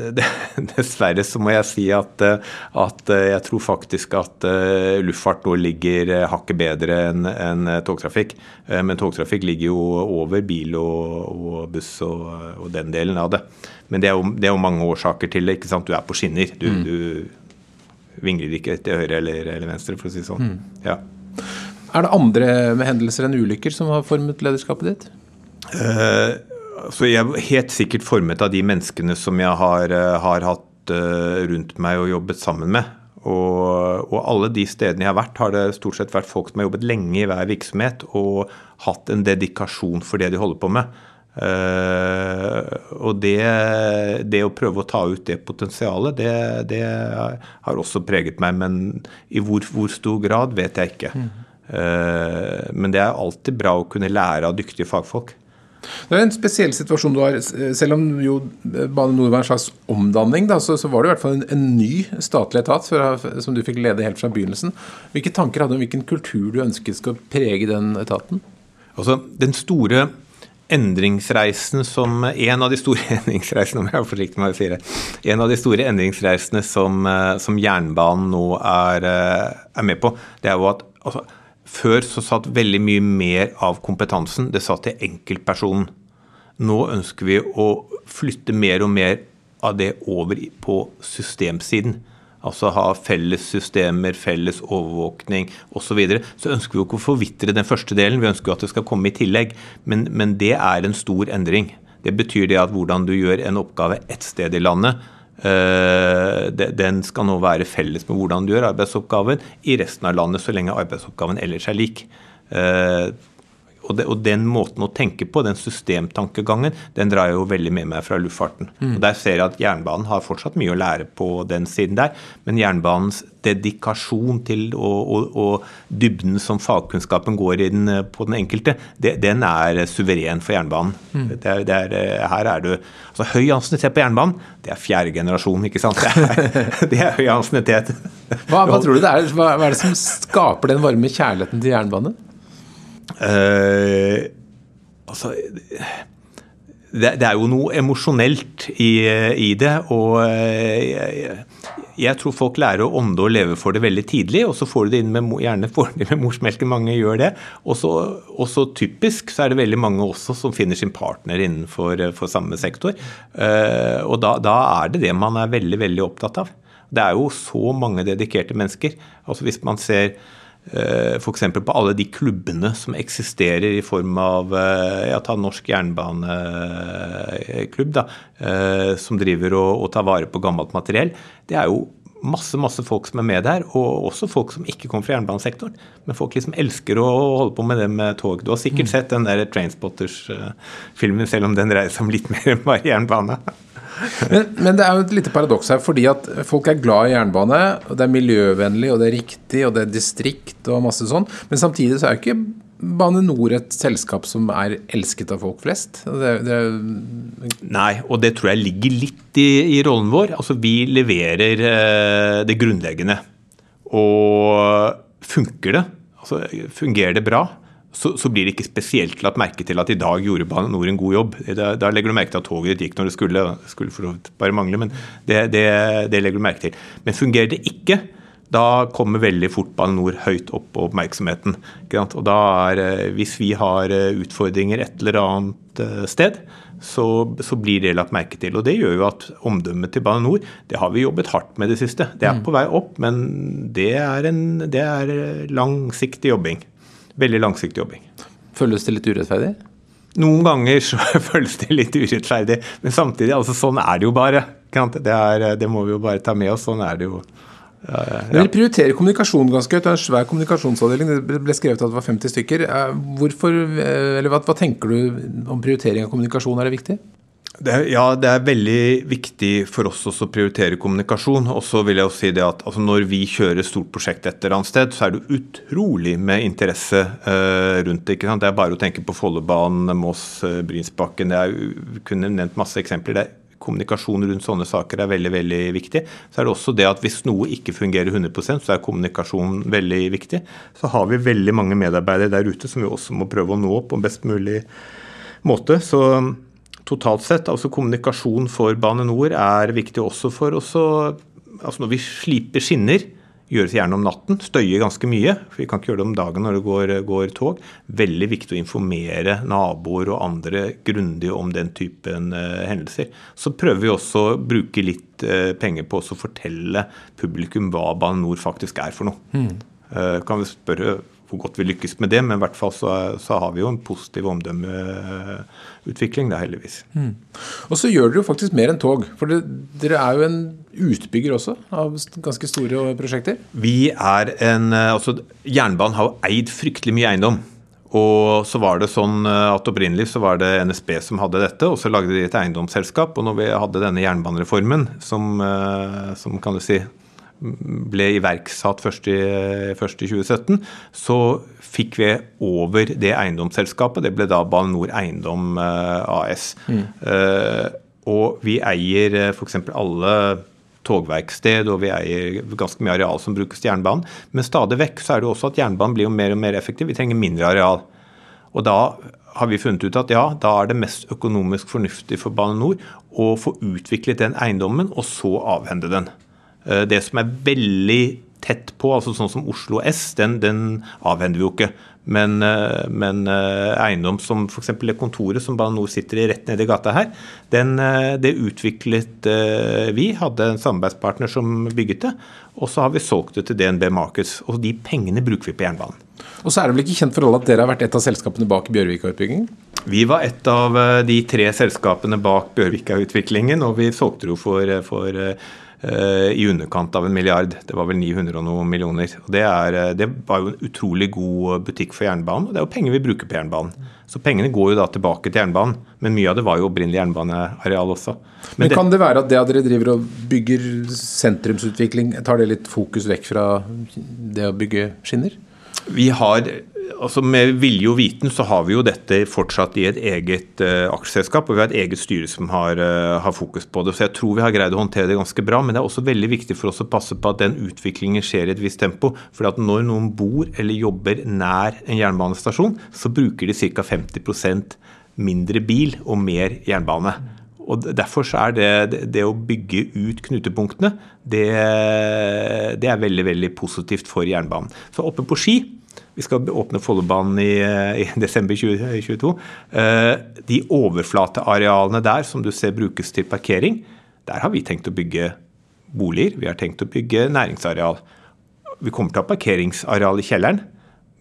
Dessverre så må jeg si at, at jeg tror faktisk at luftfart nå ligger hakket bedre enn en togtrafikk. Men togtrafikk ligger jo over bil og, og buss og, og, den delen av det. Men det er, jo, det er, jo, mange årsaker til det. ikke sant? Du er på skinner. Du, mm. du vingler ikke til høyre eller, eller, venstre, for å si det sånn. Mm. Ja. Er det andre med hendelser enn ulykker som har formet lederskapet ditt? Uh, så jeg er helt sikkert formet av de menneskene som jeg har, eh, har hatt eh, rundt meg og jobbet sammen med. Og, og, alle de stedene jeg har vært, har det stort sett vært folk som har jobbet lenge i hver virksomhet og hatt en dedikasjon for det de holder på med. Uh, og det, det, å prøve å ta ut det potensialet, det, det har også preget meg. Men i hvor, hvor stor grad, vet jeg ikke. Mm. Uh, men det er alltid bra å kunne lære av dyktige fagfolk. Det er en spesiell situasjon du har. Selv om jo Bane NOR var en slags omdanning, da, så, så, var det i hvert fall en, en ny statlig etat fra, som du fikk lede helt fra begynnelsen. Hvilke tanker hadde du om hvilken kultur du ønsket skal prege den etaten? Altså, Den store endringsreisen som En av de store endringsreisene om jeg er forsiktig med å si det, en av de store endringsreisene som, som jernbanen nå er, er med på, det er jo at altså, før så satt veldig mye mer av kompetansen det satt til enkeltpersonen. Nå ønsker vi å flytte mer og mer av det over på systemsiden. Altså ha felles systemer, felles overvåkning osv. Så, videre. så ønsker vi jo ikke å forvitre den første delen, vi ønsker jo at det skal komme i tillegg. Men, men det er en stor endring. Det betyr det at hvordan du gjør en oppgave ett sted i landet, den skal nå være felles med hvordan du gjør arbeidsoppgaven i resten av landet, så lenge arbeidsoppgaven ellers er lik. Og, det, og, den måten å tenke på, den systemtankegangen, den drar jeg jo veldig med meg fra luftfarten. Mm. Og Der ser jeg at jernbanen har fortsatt mye å lære på den siden der. Men jernbanens dedikasjon til og, og, dybden som fagkunnskapen går i den eh, på den enkelte, det, den er suveren for jernbanen. Mm. Det er, det er, eh, her er du altså Høy ansiennitet på jernbanen, det er fjerde generasjon, ikke sant? Det er, det er høy ansiennitet. Hva, hva, tror du det er? Hva, hva er det som skaper den varme kjærligheten til jernbane? Uh, altså det, det, er jo noe emosjonelt i, i det. Og jeg, jeg, tror folk lærer å ånde og leve for det veldig tidlig. Og så får du det inn med, gjerne får det med morsmelken. Mange gjør det. Og så typisk så er det veldig mange også som finner sin partner innenfor samme sektor. Uh, og da, da, er det det man er veldig, veldig opptatt av. Det er jo så mange dedikerte mennesker. Altså Hvis man ser Eh, F.eks. på alle de klubbene som eksisterer i form av eh, ja, ta Norsk jernbaneklubb, da, eh, som driver og, og tar vare på gammelt materiell. Det er jo masse masse folk som er med der, og også folk som ikke kommer fra jernbanesektoren. Men folk liksom elsker å holde på med det med tog. Du har sikkert mm. sett den der Trainspotters-filmen, selv om den dreier seg om litt mer enn bare jernbane. Men, men, det er jo et lite paradoks her, fordi at folk er glad i jernbane. og Det er miljøvennlig, og det er riktig, og det er distrikt og masse sånn. Men samtidig så er jo ikke Bane Nor et selskap som er elsket av folk flest. Det, det Nei, og det tror jeg ligger litt i, i rollen vår. Altså, vi leverer eh, det grunnleggende. Og funker det? Altså, fungerer det bra? Så, så, blir det ikke spesielt lagt merke til at i dag gjorde Bane NOR en god jobb. Da, da, legger du merke til at toget ditt gikk når det skulle. Skulle for bare mangle, men det, det, det, legger du merke til. Men fungerer det ikke, da kommer veldig fort Bane NOR høyt opp på oppmerksomheten. Og da er, eh, Hvis vi har eh, utfordringer et eller annet eh, sted, så, så, blir det lagt merke til. Og Det gjør jo at omdømmet til Bane NOR det har vi jobbet hardt med det siste. Det er mm. på vei opp, men det er, en, det er langsiktig jobbing. Veldig langsiktig jobbing. Føles det litt urettferdig? Noen ganger så føles det litt urettferdig, men samtidig, altså sånn er det jo bare. Det, er, det må vi jo bare ta med oss. Sånn er det jo. Ja, ja. Dere prioriterer kommunikasjon ganske høyt. Det er en svær kommunikasjonsavdeling. Det ble skrevet at det var 50 stykker. Eh, hvorfor, eh, eller hva, hva tenker du om prioritering av kommunikasjon? Er det viktig? Det ja, det er veldig viktig for oss også å prioritere kommunikasjon. Og så vil jeg jo si det at altså, Når vi kjører stort prosjekt et eller annet sted, så er det utrolig med interesse uh, rundt det. ikke sant? Det er bare å tenke på Follobanen, Moss, uh, Brynsbakken. Vi kunne nevnt masse eksempler. Det kommunikasjon rundt sånne saker er veldig veldig viktig. Så er det også det at hvis noe ikke fungerer 100 så er kommunikasjon veldig viktig. Så har vi veldig mange medarbeidere der ute som vi også må prøve å nå på best mulig måte. Så totalt sett, altså kommunikasjon for Bane Nor er viktig også for oss å Altså når vi sliper skinner, gjøres gjerne om natten, støyer ganske mye. for Vi kan ikke gjøre det om dagen når det går, går tog. Veldig viktig å informere naboer og andre grundig om den typen uh, hendelser. Så prøver vi også å bruke litt uh, penger på å fortelle publikum hva Bane Nor faktisk er for noe. Mm. Uh, kan vi spørre hvor godt vi lykkes med det, men i hvert fall så, så har vi jo en positiv omdømmeutvikling da, heldigvis. Mm. Og så gjør dere jo faktisk mer enn tog. For det, dere er jo en utbygger også av ganske store prosjekter? Vi er en Altså, jernbanen har jo eid fryktelig mye eiendom. Og så var det sånn at Opprinnelig så var det NSB som hadde dette, og så lagde de et eiendomsselskap. Og når vi hadde denne jernbanereformen, som, som kan du si ble iverksatt først i, først i 2017, så fikk vi over det eiendomsselskapet. Det ble da Bane Nor Eiendom eh, AS. Mm. Uh, og vi eier uh, f.eks. alle togverksted, og vi eier ganske mye areal som brukes til jernbanen. Men stadig vekk så er det også at jernbanen blir jo mer og mer effektiv. Vi trenger mindre areal. Og da har vi funnet ut at ja, da er det mest økonomisk fornuftig for Bane Nor å få utviklet den eiendommen, og så avhende den. Eh, det som er veldig tett på, altså sånn som Oslo S, den, den avhender vi jo ikke. Men, eh, men eh, eiendom som f.eks. det kontoret som Bane NOR sitter i rett nedi gata her, den, det utviklet vi. Hadde en samarbeidspartner som bygget det. Og så har vi solgt det til DNB Markets. Og de pengene bruker vi på jernbanen. Og så er det vel ikke kjent for alle at dere har vært et av selskapene bak Bjørvika-utbyggingen? Vi var et av de tre selskapene bak Bjørvika-utviklingen, og vi solgte det jo for, for i underkant av en milliard. Det var vel 900 og noen millioner. Og det, er, eh, det, var jo en utrolig god butikk for jernbanen, og det er jo penger vi bruker på jernbanen. Så pengene går jo da tilbake til jernbanen, men mye av det var jo opprinnelig jernbaneareal også. Men, men Kan det være at det at dere driver og bygger sentrumsutvikling, tar det litt fokus vekk fra det å bygge skinner? Vi har altså Med vilje og viten så har vi jo dette fortsatt i et eget uh, aksjeselskap. Og vi har et eget styre som har, uh, har, fokus på det. Så jeg tror vi har greid å håndtere det ganske bra. Men det er også veldig viktig for oss å passe på at den utviklingen skjer i et visst tempo. For at når noen bor eller jobber nær en jernbanestasjon, så bruker de ca. 50% mindre bil og mer jernbane. Og Derfor så er det, det, å bygge ut knutepunktene, det, det, er veldig veldig positivt for jernbanen. Så oppe på Ski vi skal åpne Follobanen i, eh, i, desember 2022. Eh, de overflatearealene der som du ser brukes til parkering, der har vi tenkt å bygge boliger. Vi har tenkt å bygge næringsareal. Vi kommer til å ha parkeringsareal i kjelleren,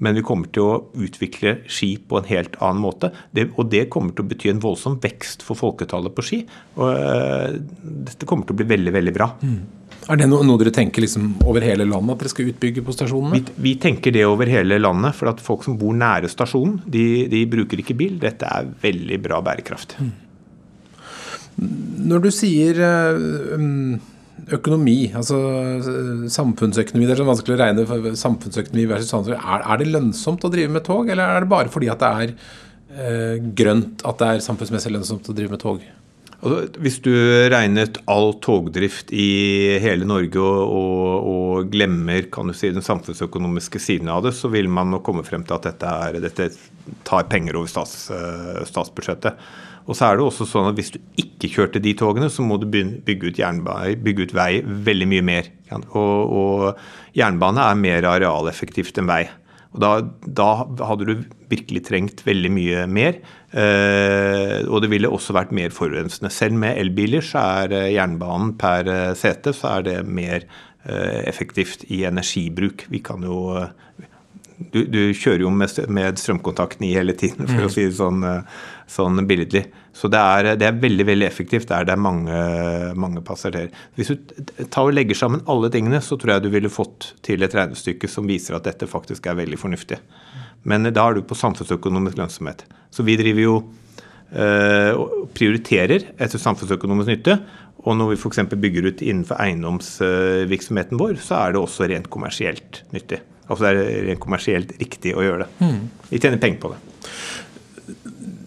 men vi kommer til å utvikle Ski på en helt annen måte. Det, og det kommer til å bety en voldsom vekst for folketallet på Ski. Og uh, dette kommer til å bli veldig, veldig bra. Mm. Er det noe, dere tenker liksom over hele landet, at dere skal utbygge på stasjonene? Vi, vi, tenker det over hele landet, for at folk som bor nære stasjonen, de, de bruker ikke bil. Dette er veldig bra bærekraft. Mm. Når du sier uh, økonomi, altså samfunnsøkonomi Det er så vanskelig å regne for samfunnsøkonomi versus samfunnsøkonomi. Er, er, det lønnsomt å drive med tog, eller er det bare fordi at det er eh, grønt at det er samfunnsmessig lønnsomt å drive med tog? Altså, hvis du regnet all togdrift i hele Norge og, og, og, glemmer kan du si, den samfunnsøkonomiske siden av det, så vil man nok komme frem til at dette, er, dette tar penger over stats, eh, statsbudsjettet. Og så er det også sånn at Hvis du ikke kjørte de togene, så må du bygge ut, bygge ut vei veldig mye mer. Og, og jernbane er mer arealeffektivt enn vei. Og da, da, hadde du virkelig trengt veldig mye mer. Eh, og det ville også vært mer forurensende. Selv med elbiler så er eh, jernbanen per eh, sete så er det mer eh, effektivt i energibruk. Vi kan jo du, du, kjører jo med, med, strømkontakten i hele tiden, for mm. å si det sånn, sånn billedlig. Så det er, det er, veldig veldig effektivt der det er mange, mange passasjerer. Hvis du tar og legger sammen alle tingene, så tror jeg du ville fått til et regnestykke som viser at dette faktisk er veldig fornuftig. Men da er du på samfunnsøkonomisk lønnsomhet. Så vi driver jo øh, prioriterer etter samfunnsøkonomisk nytte. Og når vi f.eks. bygger ut innenfor eiendomsvirksomheten vår, så er det også rent kommersielt nyttig. Altså det er rent kommersielt riktig å gjøre det. Mm. Vi tjener penger på det.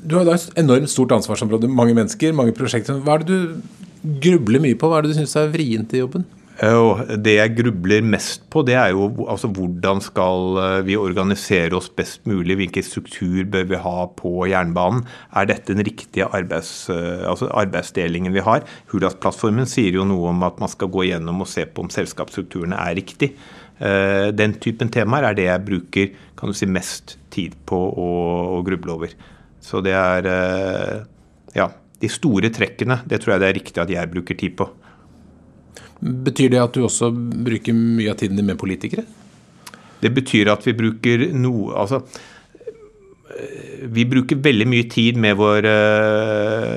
Du har da et enormt stort ansvarsområde, mange mennesker, mange prosjekter. Hva er det du grubler mye på? Hva er det du syns er vrient i jobben? Det jeg grubler mest på, det er jo altså hvordan skal eh, vi organisere oss best mulig? Hvilken struktur bør vi ha på jernbanen? Er dette den riktige arbeids, eh, altså arbeidsdelingen vi har? Hurdalsplattformen sier jo noe om at man skal gå gjennom og se på om selskapsstrukturene er riktig. Eh, den typen temaer er det jeg bruker kan du si, mest tid på å, å gruble over. Så det er ja, de store trekkene. Det tror jeg det er riktig at jeg bruker tid på. Betyr det at du også bruker mye av tiden din med politikere? Det betyr at vi bruker noe Altså vi bruker veldig mye tid med, vår,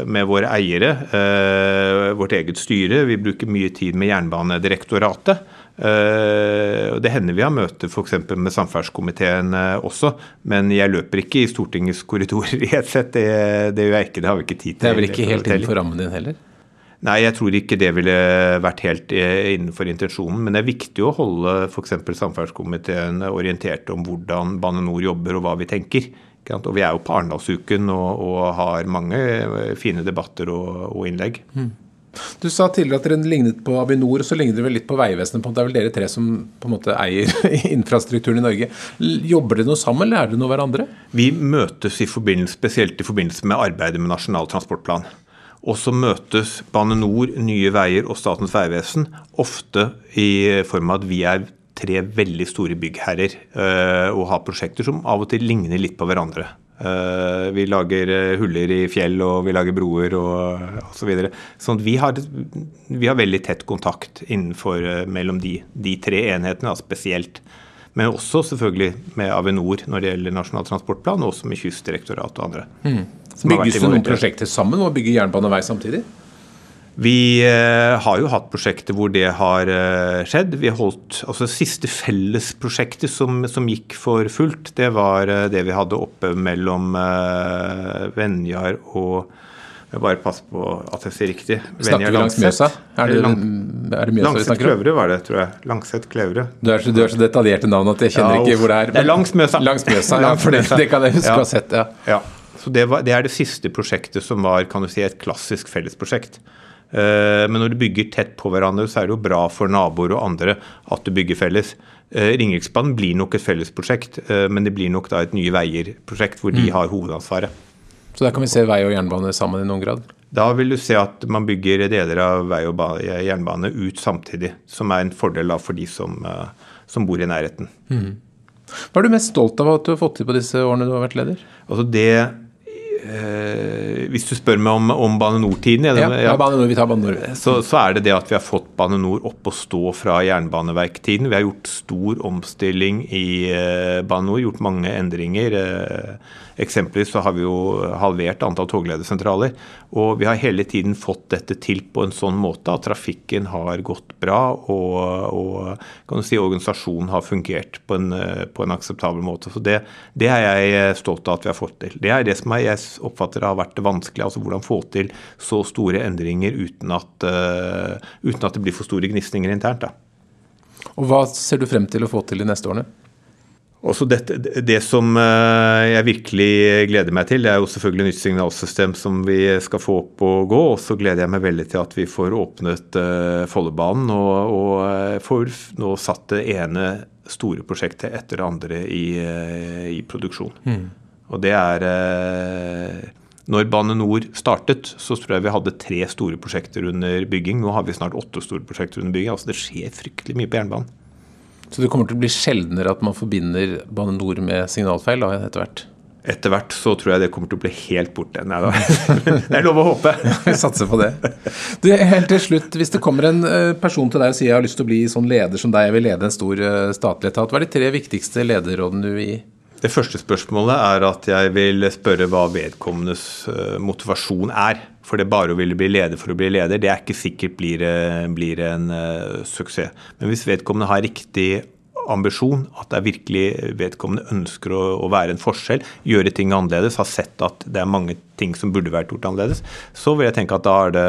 med våre eiere, eh, vårt eget styre. Vi bruker mye tid med Jernbanedirektoratet. Eh, det hender vi har møter f.eks. med samferdselskomiteen også, men jeg løper ikke i Stortingets korridorer i et sett. Det, det, gjør jeg ikke, det har vi ikke tid til. Det er vel ikke helt innenfor rammen din heller? Nei, jeg tror ikke det ville vært helt eh, innenfor intensjonen. Men det er viktig å holde f.eks. samferdselskomiteen orientert om hvordan Bane Nor jobber og hva vi tenker. Og Vi er jo på Arendalsuken og, og, har mange eh, fine debatter og, og innlegg. Mm. Du sa tidligere at dere lignet på Avinor, og så ligner dere vel litt på Vegvesenet. Det er vel dere tre som på en måte eier infrastrukturen i Norge. Jobber dere noe sammen, eller er dere noe hverandre? Vi møtes i spesielt i forbindelse med arbeidet med Nasjonal transportplan. Og så møtes Bane Nor, Nye Veier og Statens vegvesen ofte i form av at vi er tre veldig store byggherrer uh, og har prosjekter som av og til ligner litt på hverandre. Uh, vi lager uh, huller i fjell og vi lager broer og osv. Så videre. sånn vi har, vi har veldig tett kontakt innenfor, mellom de, de, tre enhetene spesielt. Men også selvfølgelig med Avinor når det gjelder Nasjonal transportplan, og også med Kystdirektoratet og andre. Mm. Bygges det noen prosjekter sammen og bygger jernbane og vei samtidig? Vi eh, har jo hatt prosjekter hvor det har eh, skjedd. Vi holdt, altså Det Siste fellesprosjektet som, som gikk for fullt, det var eh, det vi hadde oppe mellom Venjar og jeg bare passe på at jeg sier riktig. Snakker vi langs Mjøsa? Er det, Lang, er det Mjøsa vi snakker om? Kløvre var det, tror jeg. Langset Kløvre. Du er, så, du er så detaljerte navn at jeg kjenner ja, ikke hvor det er. Det er langs Mjøsa. Langs Mjøsa, ja, for det, det kan jeg huske å ha sett. ja. ja. Så det, var, det, er det siste prosjektet som var kan du si, et klassisk fellesprosjekt. Eh, men når du bygger tett på hverandre, så er det jo bra for naboer og andre at du bygger felles. Eh, Ringeriksbanen blir nok et fellesprosjekt, eh, men det blir nok da et Nye Veier-prosjekt hvor de mm. har hovedansvaret. Så der kan vi se vei og jernbane sammen i noen grad? Da vil du se at man bygger deler av vei og jernbane ut samtidig, som er en fordel for de som, som bor i nærheten. Mm. Hva er du mest stolt av at du har fått til på disse årene du har vært leder? Altså det eh, Hvis du spør meg om, om Bane NOR-tiden ja, ja, Bane Nor, vi tar Bane Nor. Så, så, er det det at vi har fått Bane NOR opp og stå fra Jernbaneverktiden. Vi har gjort stor omstilling i eh, Bane NOR, gjort mange endringer. Eh, Eksempelvis så har vi jo halvert antall togledersentraler. Og vi har hele tiden fått dette til på en sånn måte at trafikken har gått bra, og, og kan du si, organisasjonen har fungert på en, på en akseptabel måte. Så det, det, er jeg stolt av at vi har fått til. Det er det som jeg oppfatter har vært det vanskelige. altså Hvordan få til så store endringer uten at, uh, uten at det blir for store gnisninger internt. da. Og Hva ser du frem til å få til de neste årene? Også dette, det som eh, jeg virkelig gleder meg til, det er jo selvfølgelig nytt signalsystem som vi skal få opp og gå. Og så gleder jeg meg veldig til at vi får åpnet uh, Follobanen og, og eh, får nå satt det ene store prosjektet etter det andre i, i produksjon. Mm. Og det er Når Bane Nor startet, så tror jeg vi hadde tre store prosjekter under bygging. Nå har vi snart åtte store prosjekter under bygging. Altså det skjer fryktelig mye på jernbanen. Så det kommer til å bli sjeldnere at man forbinder Bane NOR med signalfeil da, etter hvert? etter hvert så tror jeg det kommer til å bli helt borte. Nei da. Det er lov å håpe. Vi satser på det. Du, helt til slutt, Hvis det kommer en eh, person til deg og sier jeg har lyst til å bli sånn leder som deg, jeg vil lede en stor eh, statlig etat, hva er de tre viktigste lederrådene du vil gi? Det første spørsmålet er at jeg vil spørre hva vedkommendes eh, motivasjon er. For det bare å ville bli leder for å bli leder, det er ikke sikkert blir, blir en uh, suksess. Men hvis vedkommende har riktig ambisjon, at det er virkelig vedkommende ønsker å, å, være en forskjell, gjøre ting annerledes, har sett at det er mange ting som burde vært gjort annerledes, så vil jeg tenke at da er det,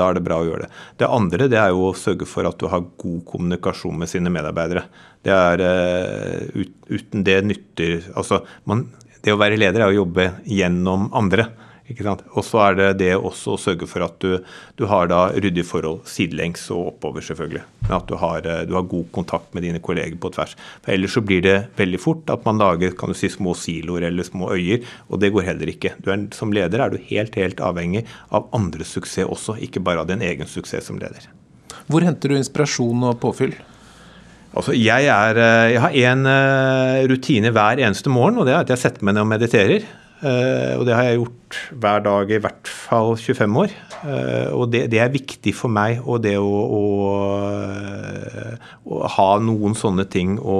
da er det bra å gjøre det. Det andre det er jo å sørge for at du har god kommunikasjon med sine medarbeidere. Det er, uh, uten det nytter Altså, man, det å være leder er å jobbe gjennom andre. Og så er det det også å sørge for at du, du har da ryddige forhold sidelengs og oppover, selvfølgelig. Men at du har, eh, du har, god kontakt med dine kolleger på tvers. For Ellers så blir det veldig fort at man lager kan du si, små siloer eller små øyer, og det går heller ikke. Er, som leder er du helt, helt avhengig av andres suksess også, ikke bare av din egen suksess som leder. Hvor henter du inspirasjon og påfyll? Altså, jeg, er, eh, jeg har en eh, rutine hver eneste morgen, og det er at jeg setter meg ned og mediterer. Uh, og det har jeg gjort hver dag i hvert fall 25 år. Uh, og det, det, er viktig for meg, og det å, å, å, ha noen sånne ting å,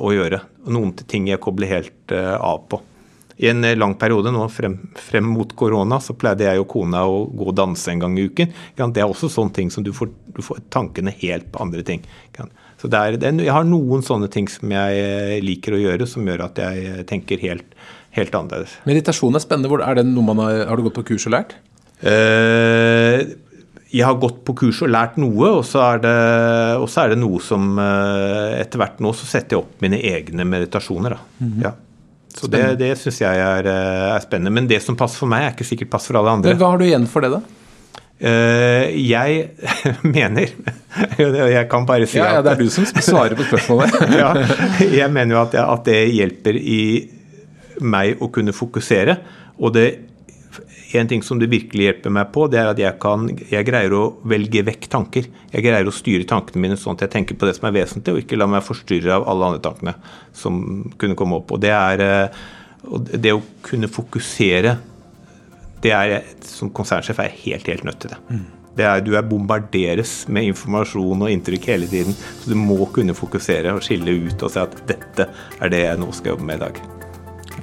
å, gjøre. Noen ting jeg kobler helt av på. I en lang periode nå frem, frem, mot korona så pleide jeg og kona å gå og danse en gang i uken. Det er også sånne ting som du får, du får tankene helt på andre ting. Så det er, det er, jeg har noen sånne ting som jeg liker å gjøre, som gjør at jeg tenker helt helt annerledes. Meditasjon er spennende. Er det noe man har, har du gått på kurs og lært? Eh, jeg har gått på kurs og lært noe, og så er det, er det noe som eh, Etter hvert nå så setter jeg opp mine egne meditasjoner. Mm -hmm. ja. Så spennende. det, det syns jeg er, eh, er, spennende. Men det som passer for meg, er ikke sikkert passer for alle andre. Men hva har du igjen for det, da? Uh, jeg mener Jeg kan bare si ja, at ja, Det er du som svarer på spørsmålet. ja, jeg mener jo at, at det hjelper i meg å kunne fokusere. Og det en ting som det virkelig hjelper meg på, det er at jeg, kan, jeg greier å velge vekk tanker. Jeg greier å styre tankene mine sånn at jeg tenker på det som er vesentlig, og ikke la meg forstyrre av alle andre tankene som kunne komme opp. Og det er eh, og det å kunne fokusere, det er som konsernsjef er jeg helt, helt nødt til det. Mm. det er, du er bombarderes med informasjon og inntrykk hele tiden, så du må kunne fokusere og skille ut og si at dette er det jeg nå skal jobbe med i dag.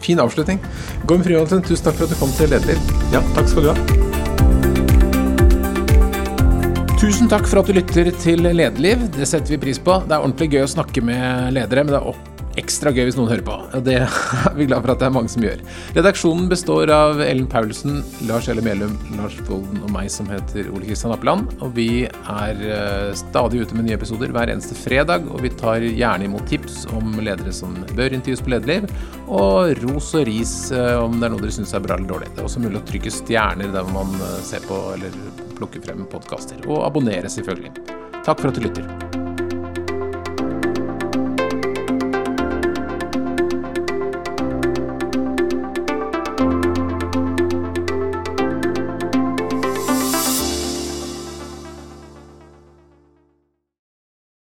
Fin avslutning. Gorm Frihansen, tusen takk for at du kom til Lederliv. Ja, takk skal du ha. Tusen takk for at du lytter til Lederliv. Det setter vi pris på. Det er ordentlig gøy å snakke med ledere, men det er ekstra gøy hvis noen hører på. og Det er vi glad for at det er mange som gjør. Redaksjonen består av Ellen Paulsen, Lars Elle Melum, Lars Volden og meg som heter Ole Kristian Appeland. Og vi er eh, stadig ute med nye episoder hver eneste fredag. Og vi tar gjerne imot tips om ledere som bør intervjues på lederliv. Og ros og ris eh, om det er noe dere syns er bra eller dårlig. Det er også mulig å trykke stjerner der man eh, ser på eller plukker frem podkaster. Og abonnere, selvfølgelig. Takk for at du lytter.